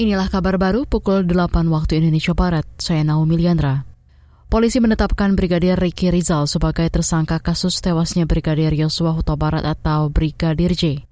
Inilah kabar baru pukul 8 waktu Indonesia Barat. Saya Naomi Liandra. Polisi menetapkan Brigadir Ricky Rizal sebagai tersangka kasus tewasnya Brigadir Yosua Huta Barat atau Brigadir J.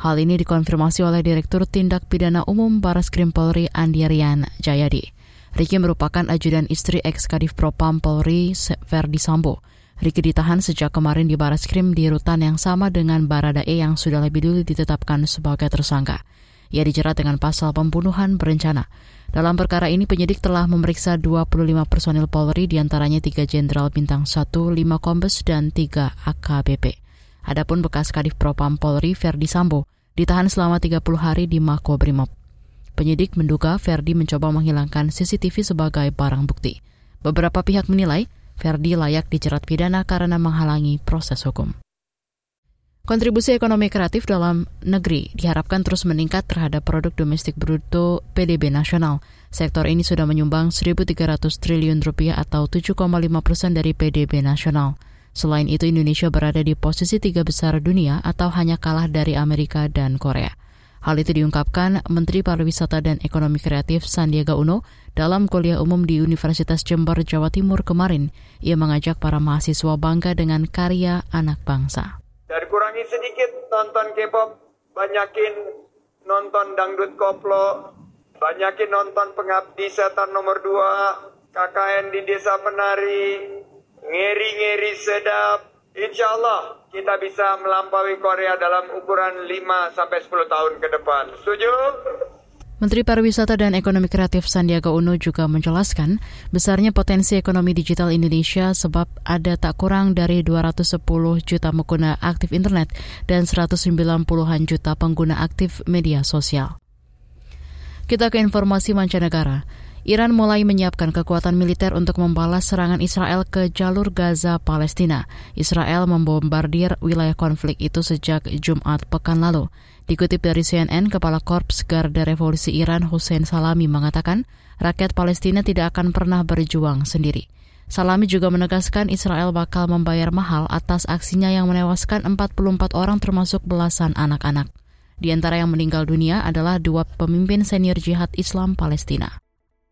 Hal ini dikonfirmasi oleh Direktur Tindak Pidana Umum Baras Krim Polri Andi Rian Jayadi. Ricky merupakan ajudan istri ex Kadif Propam Polri Verdi Sambo. Ricky ditahan sejak kemarin di Baras Krim di rutan yang sama dengan Baradae yang sudah lebih dulu ditetapkan sebagai tersangka. Ia dijerat dengan pasal pembunuhan berencana. Dalam perkara ini penyidik telah memeriksa 25 personil Polri di antaranya 3 Jenderal Bintang 1, 5 Kombes, dan 3 AKBP. Adapun bekas Kadif Propam Polri Verdi Sambo ditahan selama 30 hari di Mako Brimob. Penyidik menduga Verdi mencoba menghilangkan CCTV sebagai barang bukti. Beberapa pihak menilai Verdi layak dijerat pidana karena menghalangi proses hukum. Kontribusi ekonomi kreatif dalam negeri diharapkan terus meningkat terhadap produk domestik bruto PDB nasional. Sektor ini sudah menyumbang 1.300 triliun rupiah atau 7,5 persen dari PDB nasional. Selain itu, Indonesia berada di posisi tiga besar dunia atau hanya kalah dari Amerika dan Korea. Hal itu diungkapkan Menteri Pariwisata dan Ekonomi Kreatif Sandiaga Uno dalam kuliah umum di Universitas Jember, Jawa Timur kemarin. Ia mengajak para mahasiswa bangga dengan karya anak bangsa. Kurangi sedikit nonton K-pop, banyakin nonton dangdut koplo, banyakin nonton pengabdi setan nomor 2, KKN di desa penari, ngeri-ngeri sedap. Insya Allah kita bisa melampaui Korea dalam ukuran 5 sampai 10 tahun ke depan. Setuju? Menteri Pariwisata dan Ekonomi Kreatif Sandiaga Uno juga menjelaskan besarnya potensi ekonomi digital Indonesia sebab ada tak kurang dari 210 juta pengguna aktif internet dan 190-an juta pengguna aktif media sosial. Kita ke informasi mancanegara. Iran mulai menyiapkan kekuatan militer untuk membalas serangan Israel ke jalur Gaza, Palestina. Israel membombardir wilayah konflik itu sejak Jumat pekan lalu. Dikutip dari CNN, Kepala Korps Garda Revolusi Iran Hussein Salami mengatakan, rakyat Palestina tidak akan pernah berjuang sendiri. Salami juga menegaskan Israel bakal membayar mahal atas aksinya yang menewaskan 44 orang termasuk belasan anak-anak. Di antara yang meninggal dunia adalah dua pemimpin senior jihad Islam Palestina.